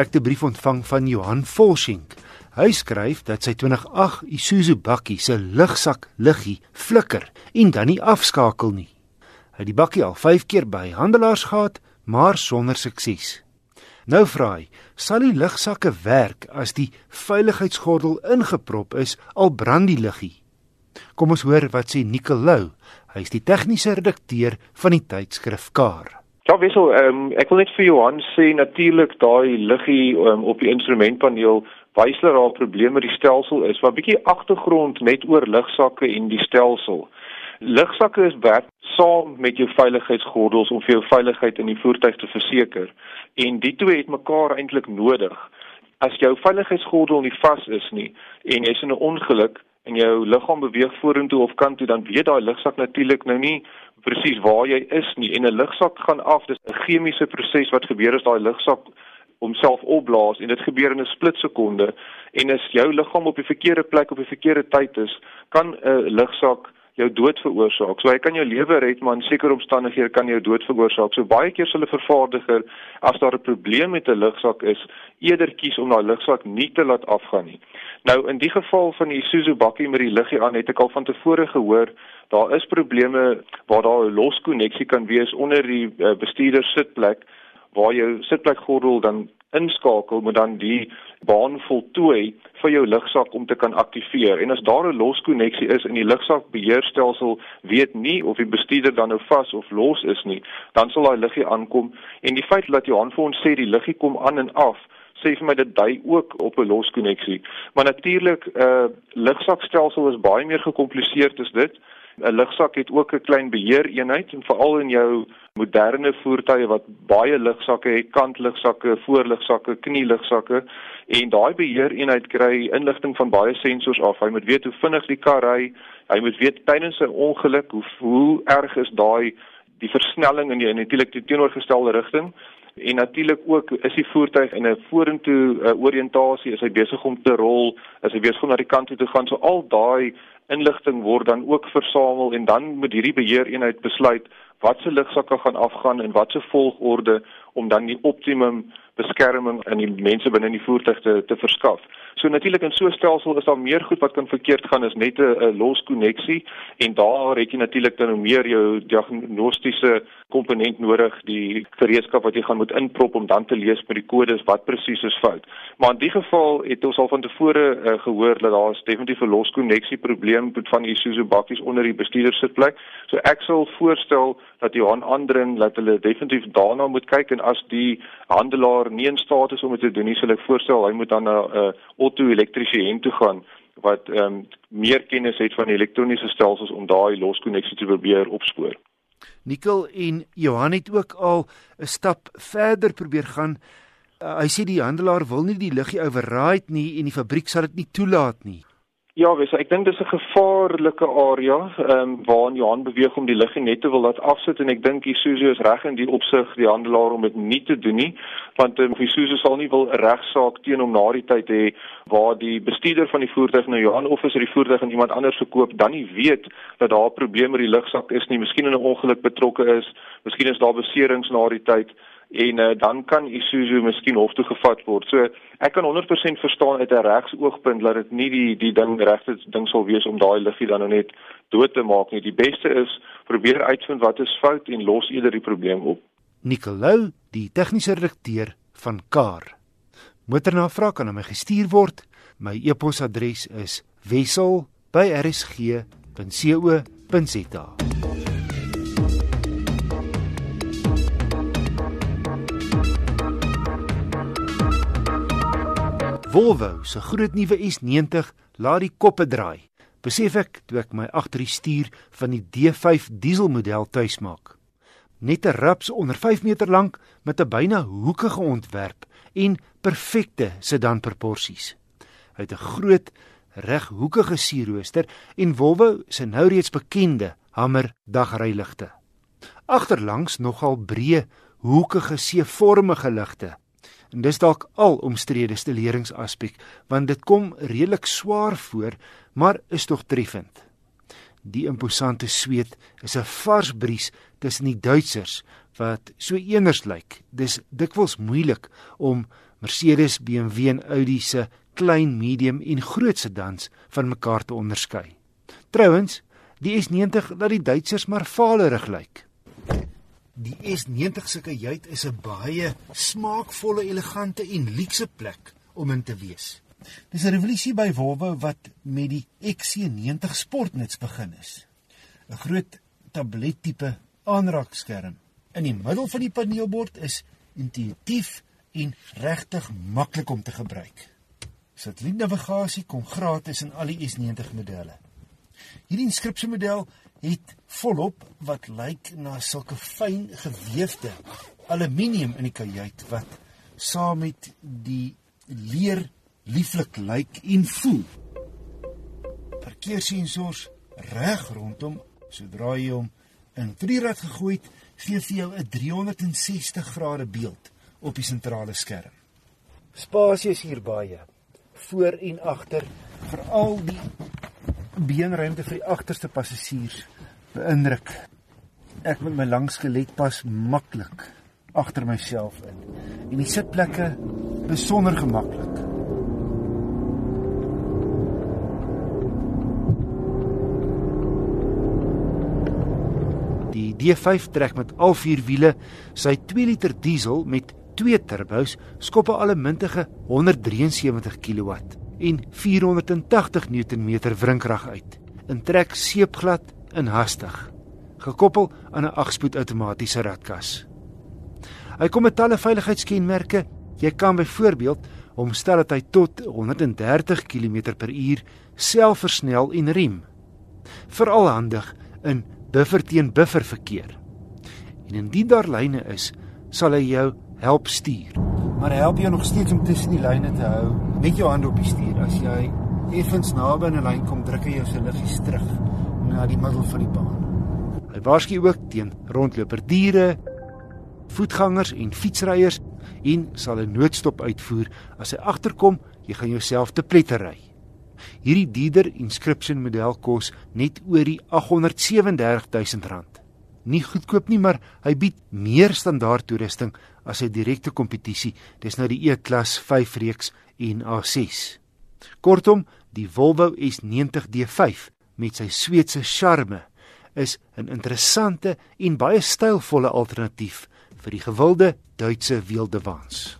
ek 'n brief ontvang van Johan Volshink. Hy skryf dat sy 2008 Isuzu bakkie se lugsak liggie flikker en dan nie afskakel nie. Hy het die bakkie al 5 keer by handelaars gehad, maar sonder sukses. Nou vra hy, sal die lugsakke werk as die veiligheidsgordel ingeprop is al brand die liggie? Kom ons hoor wat sê Nicolou. Hy is die tegniese redakteur van die tydskrif Kar. Ja, wissel, um, ek wil net vir Johan sê natuurlik daai liggie um, op die instrumentpaneel wys dat daar 'n probleem met die stelsel is. Maar 'n bietjie agtergrond net oor lugsakke en die stelsel. Lugsakke is werk saam met jou veiligheidsgordels om vir jou veiligheid in die voertuig te verseker. En die twee het mekaar eintlik nodig. As jou veiligheidsgordel nie vas is nie en jy's in 'n ongeluk en jou liggaam beweeg vorentoe of kant toe, dan weet daai lugsak natuurlik nou nie presies waar jy is nie en 'n lugsak gaan af. Dis 'n chemiese proses wat gebeur as daai lugsak homself opblaas en dit gebeur in 'n splitsekonde en as jou liggaam op die verkeerde plek op die verkeerde tyd is, kan 'n lugsak jou dood veroorsaak. So hy kan jou lewe red, maar in sekere omstandighede kan jou dood veroorsaak. So baie keer sal 'n vervaardiger as daar 'n probleem met 'n lugsak is, eerder kies om daai lugsak nie te laat afgaan nie. Nou in die geval van die Isuzu bakkie met die liggie aan, het ek al van tevore gehoor daar is probleme waar daar 'n loskonneksie kan wees onder die uh, bestuurder sitplek waar jou sitplekgordel dan inskakel moet dan die baan voltooi vir jou lugsak om te kan aktiveer. En as daar 'n loskonneksie is in die lugsak beheerstelsel weet nie of die bestuurder dan nou vas of los is nie, dan sal daai liggie aankom en die feit dat Johan vir ons sê die liggie kom aan en af sê vir my dit dui ook op 'n loskonneksie. Maar natuurlik 'n uh, lugssakstelsel is baie meer gekompliseerd as dit. 'n lugsak het ook 'n klein beheereenheid en veral in jou moderne voertuie wat baie lugsakke het, kantlugsakke, voorlugsakke, knielugsakke en daai beheereenheid kry inligting van baie sensors af. Hy moet weet hoe vinnig die kar ry, hy moet weet tydens 'n ongeluk hoe hoe erg is daai die versnelling in die natuurlik die teenoorgestelde rigting en natuurlik ook is die voertuig in 'n vorentoe uh, oriëntasie, is hy besig om te rol, is hy besig om na die kant toe te gaan. So al daai inligting word dan ook versamel en dan moet hierdie beheereenheid besluit watse lugsakke gaan afgaan en watse volgorde om dan die optimum beskerming aan die mense binne in die voertuig te te verskaf. So natuurlik in so 'n stelsel is daar meer goed wat kan verkeerd gaan as net 'n los koneksie en daar het jy natuurlik dan meer jou diagnostiese komponent nodig, die gereedskap wat jy gaan moet inprop om dan te lees met die kodes wat presies is fout. Maar in die geval het ons al van tevore uh, gehoor dat daar is definitief 'n los koneksie probleem met van die Isuzu bakkies onder die bestuurdersitplek. So ek sal voorstel dat Johan aandring dat hulle definitief daarna moet kyk en as die handelaar nie in staat is om dit te doen nie, sal ek voorstel hy moet dan na 'n uh, auto-elektriesien toe gaan wat ehm um, meer kennis het van elektroniese stelsels om daai loskonneksie te probeer opspoor. Nikkel en Johan het ook al 'n stap verder probeer gaan. Uh, hy sê die handelaar wil nie die liggie override nie en die fabriek sal dit nie toelaat nie. Ja, wes, ek dink dis 'n gevaarlike area, ehm um, waar Johan beweeg om die liggie net te wil laat afsit en ek dink Isuzu is reg in die opsig die handelaar om dit nie te doen nie, want um, Isuzu sal nie wil 'n regsaak teen hom na die tyd hê waar die bestuurder van die voertuig nou Johan of is hy die voertuig aan iemand anders verkoop, dan nie weet dat daar 'n probleem met die lugsak is nie, miskien in 'n ongeluk betrokke is, miskien is daar beserings na die tyd en uh, dan kan Isuzu miskien hof toe gevat word. So ek kan 100% verstaan uit 'n regsoogpunt dat dit nie die die ding regte ding sal wees om daai liggie dan nou net dood te maak nie. Die beste is probeer uitvind wat is fout en los eerder die probleem op. Nicolou, die tegniese redakteur van Kar. Motornavraag kan aan my gestuur word. My e-posadres is wissel@rsg.co.za. Volvo se groot nuwe S90 laat die koppe draai. Besef ek toe ek my agter die stuur van die D5 dieselmodel tuis maak. Net 'n rups onder 5 meter lank met 'n byna hoekige ontwerp en perfekte sedanproporsies. Het 'n groot reghoekige sierrooster en Volvo se nou reeds bekende Hammer dagryligte. Agterlangs nogal breë hoekige C-vormige ligte En dis dalk al omstrede stileringsaspek, want dit kom redelik swaar voor, maar is tog treffend. Die imposante sweet is 'n vars bries tussen die Duitsers wat so eners lyk. Dis dikwels moeilik om Mercedes, BMW en Audi se klein, medium en groot sedans van mekaar te onderskei. Trouwens, die S90 laat die Duitsers maar vaalerig lyk. Die S90 se kajuit is 'n baie smaakvolle, elegante en luukse plek om in te wees. Dis 'n revolusie by Volvo wat met die XC90 Sportnuts begin is. 'n Groot tablettipe aanraakskerm. In die middel van die paneelbord is intuïtief en regtig maklik om te gebruik. Satellietnavigasie kom gratis in al die S90 modelle. Hierdie inskripsiemodel het volop wat lyk na sulke fyn gewefte aluminium in die kajuit wat saam met die leer lieflik lyk en voel. Parkeersensors reg rondom sodra jy hom in drierad gegooi het, gee vir jou 'n 360 grade beeld op die sentrale skerm. Spasie is hier baie voor en agter veral die beenruimte vir die agterste passasiers beïndruk. Ek met my lang skelet pas maklik agter myself in. En die sitplekke besonder gemaklik. Die D5 trek met al vier wiele sy 2 liter diesel met twee turbos skop 'n allemintige 173 kW en 480 Nm wrinkrag uit. In trek seepglad en hastig, gekoppel aan 'n 8-spoed outomatiese ratkas. Hy kom met talle veiligheidskenmerke. Jy kan byvoorbeeld hom stel dat hy tot 130 km/h self versnel en rem. Veral handig in buffer teen buffer verkeer. En indien daar lyne is, sal hy jou help stuur. Maar help jou nog steeds om tussen die lyne te hou met jou hand op die stuur. As jy effens naby 'n lyn kom, druk hy jou se liggies terug na die middel van die baan. Hy waarsku ook teen rondloper diere, voetgangers en fietsryers en sal 'n noodstop uitvoer as hy agterkom, jy gaan jouself te pletter ry. Hierdie Dieder inscription model kos net oor die 837000 rand. Nie goedkoop nie, maar hy bied meer standaard toerusting as 'n direkte kompetisie. Dis nou die E-klas 5 reeks en A6. Kortom, die Volvo S90 D5 met sy Sweedse charme is 'n interessante en baie stylvolle alternatief vir die gewilde Duitse weeldewans.